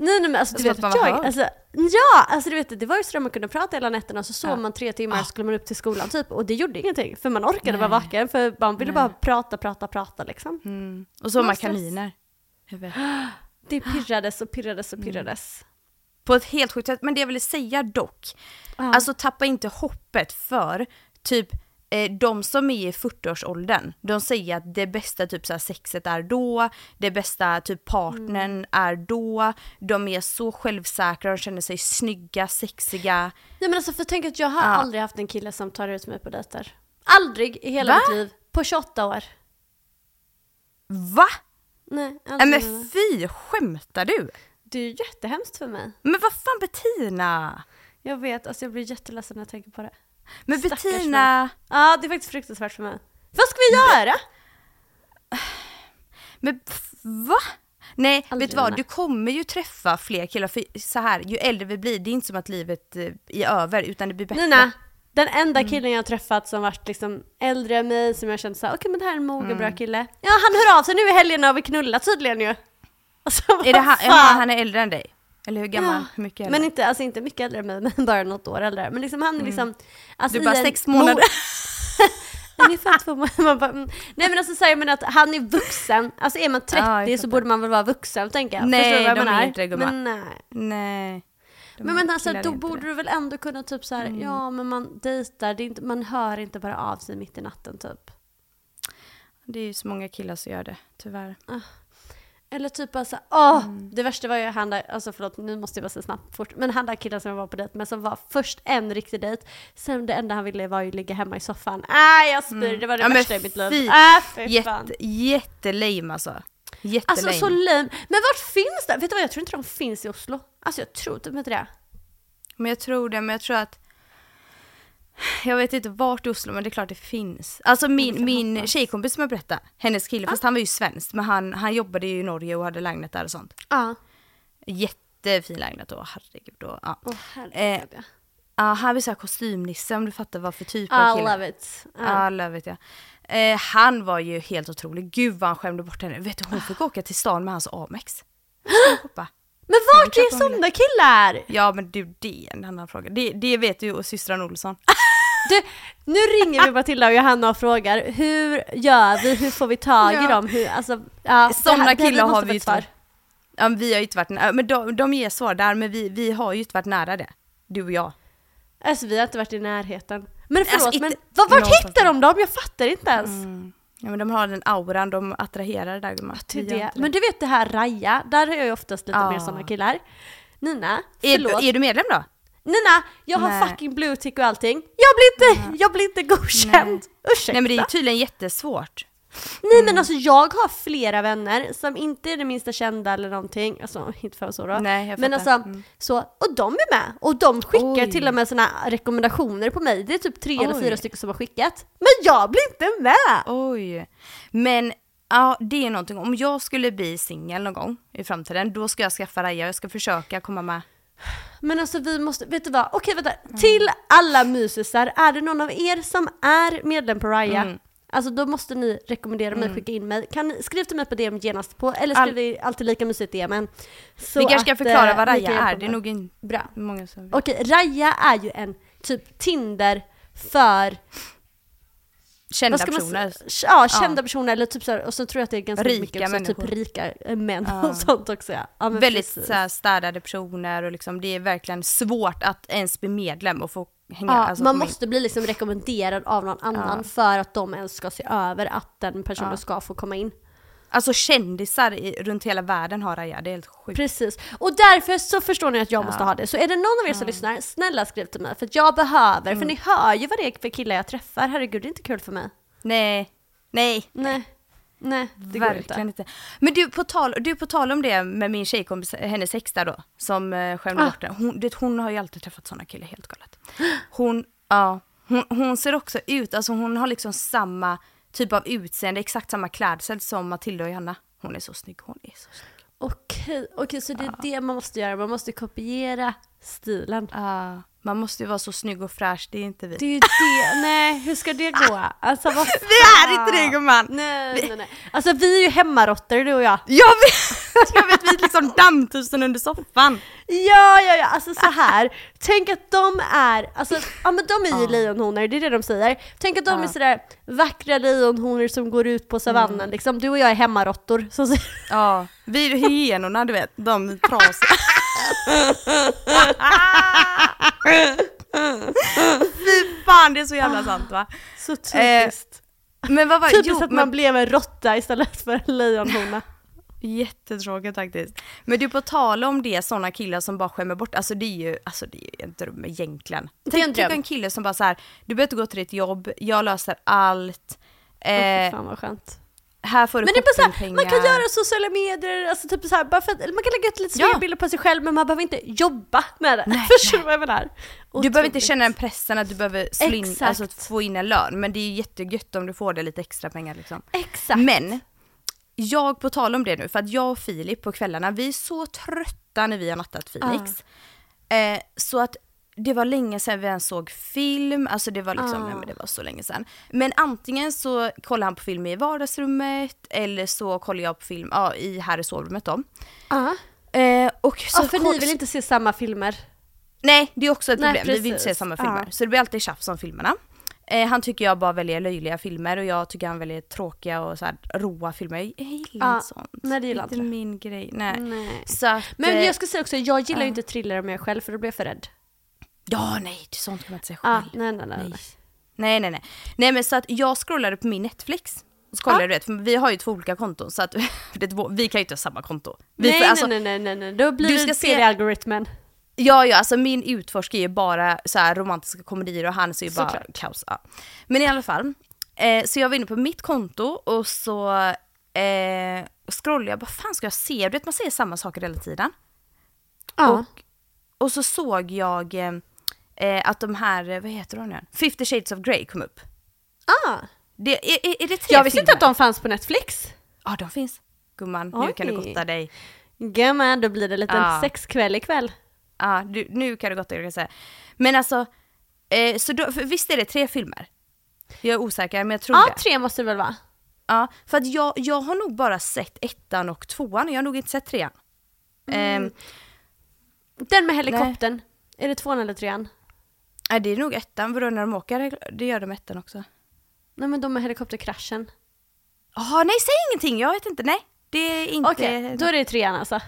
Nej nej men alltså du vet var jag, alltså, ja alltså du vet det var ju så att man kunde prata hela nätterna så sov Ja. man tre timmar så skulle man upp till skolan typ och det gjorde ingenting för man orkade vara vaken för man ville bara prata, prata, prata liksom. Mm. Och så var man kaniner. (gasps) Det pirrades och pirrades och pirrades. På ett helt sjukt sätt, men det jag ville säga dock, Ja. alltså tappa inte hoppet för typ de som är i 40-årsåldern, de säger att det bästa typ så sexet är då, det bästa typ partnern Mm. är då, de är så självsäkra, de känner sig snygga, sexiga. Nej men alltså för tänk att jag har Ja. aldrig haft en kille som tar ut mig på dejter. Aldrig i hela Va? mitt liv. På 28 år. Va? Nej, Nej aldrig. men fy, skämtar du? Det är ju jättehemskt för mig. Men vad fan Bettina? Jag vet, alltså jag blir jätteledsen när jag tänker på det. Men Bettina, Ja, det är faktiskt fruktansvärt för mig. Vad ska vi göra? (sighs) men va? Nej, Aldrig, vet du vad? Du kommer ju träffa fler killar, för så här, ju äldre vi blir, det är inte som att livet eh, är över, utan det blir bättre. Nina, den enda Mm. killen jag har träffat som varit liksom äldre än mig, som jag känt såhär, okej men det här är en mogen Mm. bra kille. Ja, han hör av sig nu i helgerna och vi knullar tydligen ju. Alltså, Är det han, fan? han är äldre än dig? Eller hur gammal? Ja, Hur mycket äldre? Men inte, alltså inte mycket äldre mig, men (laughs) bara något år äldre. Men liksom han är liksom... Alltså Mm. Du är i bara en sex månader. (laughs) Ungefär två månader. Mm. Nej men alltså säger man att han är vuxen, alltså är man 30 Ja, jag så borde man väl vara vuxen tänker jag. Nej, Förstår du vad jag de är menar? inte det, gumman. Men nej. Nej. De Men, men alltså, är då borde det. du väl ändå kunna typ så här, ja men man dejtar, det är inte, man hör inte bara av sig mitt i natten typ. Det är ju så många killar som gör det, tyvärr. Eller typ bara så här, åh! Mm. Det värsta var ju han där, alltså förlåt nu måste jag bara säga snabbt fort, men han där killen som jag var på dejt med som var först en riktig dejt, sen det enda han ville var ju ligga hemma i soffan. Äh jag spyr, det var det Mm. Ja, värsta i mitt liv. fy, fan. Jätte, jättelame alltså. Alltså Jättelame. så lame. Men vart finns det? Vet du vad, jag tror inte de finns i Oslo. Alltså jag tror typ inte det. Men jag tror det, men jag tror att jag vet inte vart i Oslo men det är klart det finns. Alltså min, min tjejkompis som jag berättade, hennes kille, fast han var ju svensk men han, han jobbade ju i Norge och hade lägenhet där och sånt. Ja. Jättefin lägenhet och herregud. Och, ja. Eh, herregud ja. Ja, han vill säga kostymnisse om du fattar vad för typ I av kille. love it. Ja. Ja, love it ja. Eh, han var ju helt otrolig. Gud vad han skämde bort henne. Vet du hon fick åka till stan med hans Amex. (gasps) Hoppa. Men vart är sådana killar? Ja men du det är en annan fråga. Det, det vet ju systran Olsson. (laughs) Du, nu ringer vi Matilda och Johanna och frågar hur gör vi, hur får vi tag i Ja. dem? Hur, alltså, ja, Sådana här- killar har vi ju inte Ja, vi har ju inte varit nära, men de, de ger svar där men vi, vi har ju inte varit nära det. Du och jag. Alltså vi har inte varit i närheten. Men förlåt, Alltså, men vart någonstans hittar de dem? Jag fattar inte ens. Ja men de har den auran, de attraherar det där gumman. Gör det. Men du vet det här Raja, där har jag ju oftast lite Ja. mer sådana killar. Nina, är, förlåt. du, är du medlem då? Nina, jag har Nej. fucking bluetick och allting. Jag blir inte, jag blir inte godkänd. Ursäkta. Nej men det är tydligen jättesvårt. Nej men alltså jag har flera vänner som inte är det minsta kända eller någonting, alltså inte för så då. Nej, jag men alltså, Mm. så, och de är med. Och de skickar Oj. till och med såna rekommendationer på mig. Det är typ tre eller Oj. fyra stycken som har skickat. Men jag blir inte med! Oj. Men ja, det är någonting. Om jag skulle bli singel någon gång i framtiden, då ska jag skaffa Raja. Jag ska försöka komma med. Men alltså vi måste, vet du vad? Okej vänta. Till alla mysisar, är det någon av er som är medlem på Raya? Mm. Alltså då måste ni rekommendera mig, skicka in mig. Kan, skriv till mig på DM genast på, eller All- skriv i alltid lika mysigt DMen. Så Vi kanske ska förklara eh, vad hjälpa är. Det är nog inte Bra. många som... Okej, Raya är ju en typ Tinder för Kända personer. Ja, kända personer eller typ så här, och så tror jag att det är ganska Rika mycket också, typ människor. rika eh, män Ja. och sånt också ja. ja Väldigt precis. så här, städade personer och liksom, det är verkligen svårt att ens bli medlem och få hänga. Ja, alltså, man komma in. måste bli liksom rekommenderad av någon annan Ja. för att de ens ska se över att den personen Ja. ska få komma in. Alltså kändisar i, runt hela världen har Raja, det är helt sjukt. Precis. Och därför så förstår ni att jag Ja. måste ha det. Så är det någon av er som lyssnar, snälla skriv till mig. För att jag behöver, för ni hör ju vad det är för killar jag träffar. Herregud, det är inte kul för mig. Nej, nej. Nej. Nej, det Verkligen inte. inte. Men du på, tal, du, på tal om det med min tjejkompis, hennes ex där då, som uh, skämde Ah. bort det. Hon, det. Hon har ju alltid träffat sådana killar, helt galet. Hon, ja, hon, hon ser också ut, alltså hon har liksom samma typ av utseende, exakt samma klädsel som Matilda och Johanna. Hon är så snygg, hon är så snygg. Okej, okej, så det är det man måste göra. Man måste kopiera stilen. Ja, man måste ju vara så snygg och fräsch, det är inte vi. Det är ju det. Nej, hur ska det gå? Alltså vad (laughs) Vi är inte det gumman! Nej, nej, nej. Alltså vi är ju hemmaråttor du och jag. Jag vet, (laughs) jag vet vi är liksom dammtusen under soffan. Ja, ja, ja, alltså så här. Tänk att de är, alltså, ja men de är ju lejonhonor, det är det de säger. Tänk att de är sådär vackra lejonhonor som går ut på savannen Mm. liksom. Du och jag är hemmaråttor. Så, så, Ja, vi är hyenorna du vet, de trasiga. (laughs) (laughs) Fy fan det är så jävla sant va? så typiskt. Men vad var typiskt jo, att man men, blev en råtta istället för en lejonhona. Jättetråkigt faktiskt. Men du på tal om det, sådana killar som bara skämmer bort, alltså det är ju, alltså det är ju en dröm egentligen. Det är en Tänk typ dröm. en kille som bara så här, du behöver inte gå till ditt jobb, jag löser allt. Eh, fy fan vad skönt. Här får du Men det är bara såhär, man kan göra sociala medier, alltså typ så här, bara för att, man kan lägga ut lite Ja. bilder på sig själv men man behöver inte jobba med det. Nej, (laughs) Förstår du vad jag menar? Du behöver inte Otroligt. känna den pressen att du behöver Exakt. alltså, få in en lön, men det är jättegött om du får det lite extra pengar liksom. Exakt. Men, jag på tal om det nu, för att jag och Filip på kvällarna, vi är så trötta när vi har nattat Phoenix. Eh, så att det var länge sedan vi ens såg film, alltså det var liksom, Ah. nej men det var så länge sedan. Men antingen så kollar han på film i vardagsrummet, eller så kollar jag på film ja, i här i sovrummet då. Ja. Eh, och så Ja, för ni vill inte se samma filmer. Nej, det är också ett Nej, problem. vi vill inte se precis. samma filmer. Ja. Så det blir alltid tjafs om filmerna. Eh, han tycker jag bara väljer löjliga filmer och jag tycker han väljer tråkiga och så här roa filmer. Jag gillar Ja, inte sånt. nej, det gillar inte inte. min grej. Nej. Nej. Att, Men eh, jag ska säga också, jag gillar ju inte thriller med jag själv för då blir jag för rädd. Ja, nej, sånt kan man inte säga Ja, själv. nej, nej, nej. nej. Nej, nej, nej. Nej, men så att jag scrollade på min Netflix. Så kollade Ja. du vet, för vi har ju två olika konton så att (laughs) det vi kan ju inte ha samma konto. Vi Nej, får, alltså, nej, nej, nej, nej, då blir du det ska se algoritmen. Ja, ja, alltså min utforsk är ju bara så här romantiska komedier och hans är ju bara Såklart. kaos. Ja. Men i alla fall, eh, så jag var inne på mitt konto och så eh, scrollade jag, vad fan ska jag se? Du vet man ser samma saker hela tiden. Ja. Och, och så såg jag eh, eh, att de här, eh, vad heter de nu? 50 shades of Grey kom upp. ah. Det, är, är, är det tre Jag visste inte filmer? att de fanns på Netflix. Ja, de finns. Gumman, nu kan du Oj. gotta dig. Gumman, då blir det en liten Ja. sexkväll ikväll. Ja, du, nu kan du gotta dig, kan säga. Men alltså, eh, så då, visst är det tre filmer? Jag är osäker, men jag tror Ja, det. tre måste det väl vara? Ja, för att jag, jag har nog bara sett ettan och tvåan, jag har nog inte sett trean. Mm. Ehm, Den med helikoptern. Är det tvåan eller trean? Nej, det är nog ettan, vadå när de åker, det gör de ettan också. Nej men de med helikopterkraschen. Jaha, nej säg ingenting, jag vet inte, nej. Det är inte... Okej, då är det trean alltså.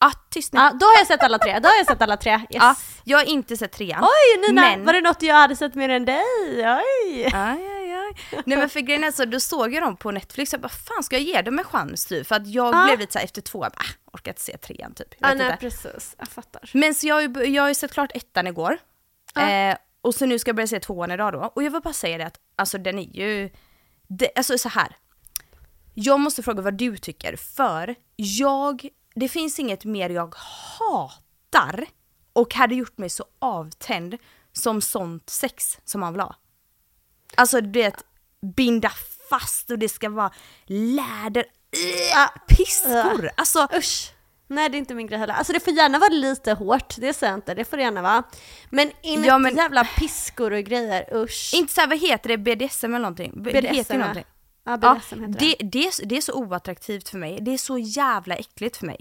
Ja, tyst nu. Ja, då har jag sett alla tre. Då har jag sett alla tre. Yes. Ja, jag har inte sett trean. Oj Nina, men... var det något jag hade sett mer än dig? Oj! Aj, aj, aj. Nej men för grejen är så, då såg jag dem på Netflix, jag bara fan ska jag ge dem en chans typ? För att jag Ja. blev lite såhär efter två, jag bara, äh, orkar inte se trean typ. Jag Ja, vet nej inte. precis, jag fattar. Men så jag, jag har ju sett klart ettan igår. Eh, och så nu ska jag börja se tvåan idag då. Och jag vill bara säga det att alltså den är ju, det, alltså så här. jag måste fråga vad du tycker, för jag, det finns inget mer jag hatar och hade gjort mig så avtänd som sånt sex som han vill ha. Alltså det binda fast och det ska vara läder, äh, piskor. Alltså Usch! Nej det är inte min grej heller. Alltså det får gärna vara lite hårt, det säger jag inte, det får det gärna vara. Men inte Ja, men- jävla piskor och grejer, usch. inte såhär, vad heter det, BDSM eller någonting? B- det BDSM, heter ja. någonting. Ja, Ja, BDSM heter det, det, är, det är så oattraktivt för mig, det är så jävla äckligt för mig.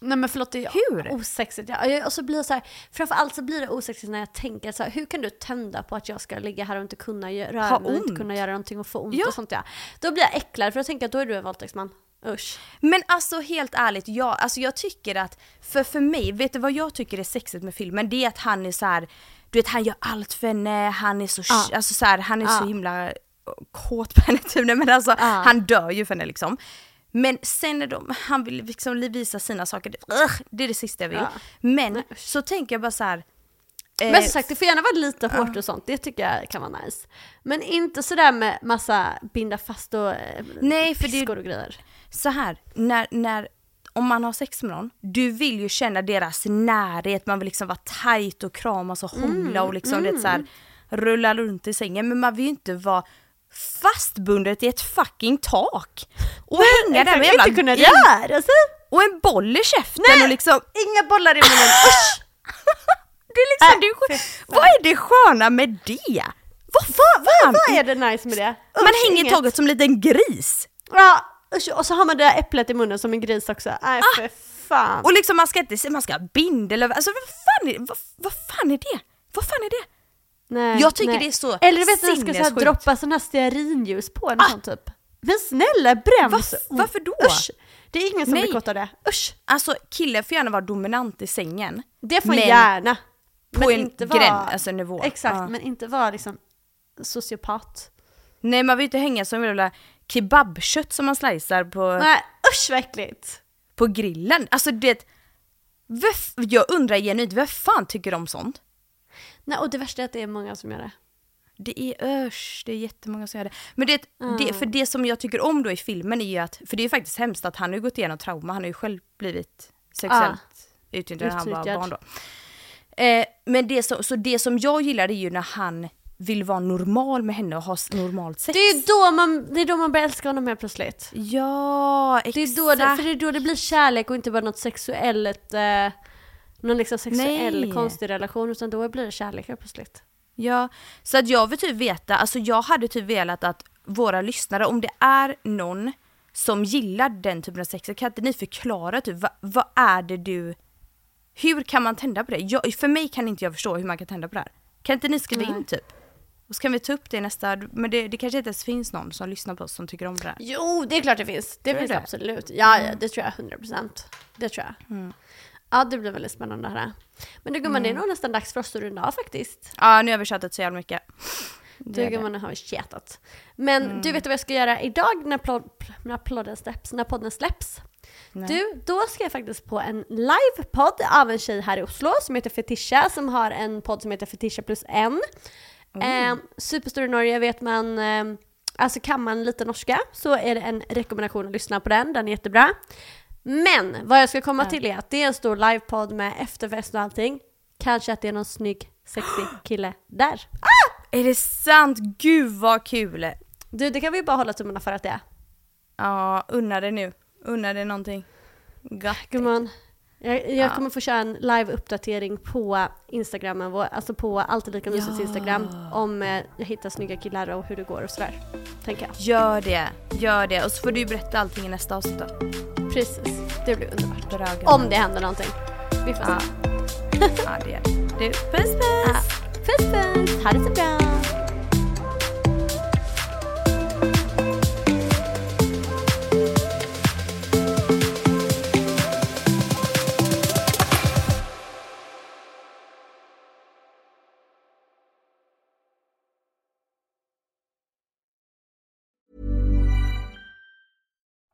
Nej men förlåt, det är Hur? osexigt. Ja, och så blir det så här, framförallt så blir det osexigt när jag tänker så här, hur kan du tända på att jag ska ligga här och inte kunna röra mig, och inte kunna göra någonting och få ont Ja. och sånt ja. Då blir jag äcklad för jag tänker att då är du en våldtäktsman. Usch. Men alltså helt ärligt, jag, alltså jag tycker att, för för mig, vet du vad jag tycker är sexigt med filmen? Det är att han är så här, du vet han gör allt för henne, han är så, Ja. alltså så här, han är så Ja. himla kåt på henne typ, men alltså Ja. han dör ju för henne liksom. Men sen när de, han vill liksom visa sina saker, det, är det sista jag vill. Men Nej, så tänker jag bara så här. Eh, Men som sagt, det får gärna vara lite hårt och sånt, det tycker jag kan vara nice. Men inte sådär med massa binda fast och eh, Nej, för piskor och grejer. så här, när, när, om man har sex med någon, du vill ju känna deras närhet, man vill liksom vara tight och kramas och hångla och liksom det så här, rulla runt i sängen. Men man vill ju inte vara fastbundet i ett fucking tak. Och hänga där med jävla inte kunna röra sig. och en boll i käften Nej! och liksom Inga bollar i munnen, usch! (laughs) det är liksom, Äh, det är, vad är det sköna med det? Vad fan? Vad är det nice med det? Man Usch, hänger inget. taget som en liten gris. Ja, usch, och så har man det där äpplet i munnen som en gris också. Nej Ah! för fan. Och liksom man ska inte man ska ha bindel alltså vad fan är, vad, vad fan är det? Vad fan är det? Nej, Jag tycker det är så Eller du vet när jag ska så droppa sån här stearinljus på en Ah! sån typ. Men snälla brems! Varför- varför då? Usch! Det är ingen som Nej. blir kåt av det. Usch! Alltså killen får gärna vara dominant i sängen. Det får Men gärna. På en gräns, alltså nivå. Exakt, Ja. men inte vara liksom sociopat. Nej man vill inte hänga som jävla kebabkött som man slicear på, Nej usch vad äckligt! på grillen. Alltså det, jag undrar genuint, vem fan tycker om sånt? Nej och det värsta är att det är många som gör det. Det är ösch, det är jättemånga som gör det. Men det, det, för det som jag tycker om då i filmen är ju att, för det är ju faktiskt hemskt att han har ju gått igenom trauma, han har ju själv blivit sexuellt utnyttjad när han var barn då. Eh, men det som, så det som jag gillar är ju när han vill vara normal med henne och ha normalt sex. Det är då man, det är då man börjar älska honom helt plötsligt. Ja, exakt. Det är då det, för det är då det blir kärlek och inte bara något sexuellt, eh, någon liksom sexuell Nej. konstig relation utan då blir det kärlek helt plötsligt. Ja, så att jag vill typ veta, alltså jag hade typ velat att våra lyssnare, om det är någon som gillar den typen av sex, kan inte ni förklara typ vad, vad är det du, hur kan man tända på det? Jag, för mig kan inte jag förstå hur man kan tända på det här. Kan inte ni skriva in typ? Och så kan vi ta upp det nästa, men det, det kanske inte ens finns någon som lyssnar på oss som tycker om det här. Jo, det är klart det finns. Det Tror finns det? absolut. Ja, ja, det tror jag 100%. Det tror jag. Mm. Ja, det blir väldigt spännande det här. Men du gumman, det är nog nästan dags för oss att runda av faktiskt. Ja, nu har vi tjatat så jävla mycket. Du gumman, nu har vi tjatat. Men du vet vad jag ska göra idag när, plod, när, podden släpps, när podden släpps? Nej. Du, då ska jag faktiskt på en livepodd av en tjej här i Oslo som heter Fetisha som har en podd som heter Fetisha plus en. Eh, superstor i Norge vet man, eh, alltså kan man lite norska så är det en rekommendation att lyssna på den, den är jättebra. Men vad jag ska komma till är att det är en stor livepodd med efterfest och allting. Kanske att det är någon snygg, sexig (gasps) kille där. Är det sant? Gud vad kul! Du, det kan vi bara hålla tummarna för att det är. Ja, unna dig nu. Unna dig någonting. Gott. Gumman, jag, jag kommer få köra en live-uppdatering på Instagramen, vår- alltså på Alltid Lika Mysigt Instagram, om eh, jag hittar snygga killar och hur det går och sådär. Tänker jag. Gör det, gör det. Och så får du berätta allting i nästa avsnitt då. Precis, det blir underbart. Bra. Om det händer någonting. Vi får Ja. se. ja, det är det. Du, puss puss! Ja. Puss puss, ha det så bra!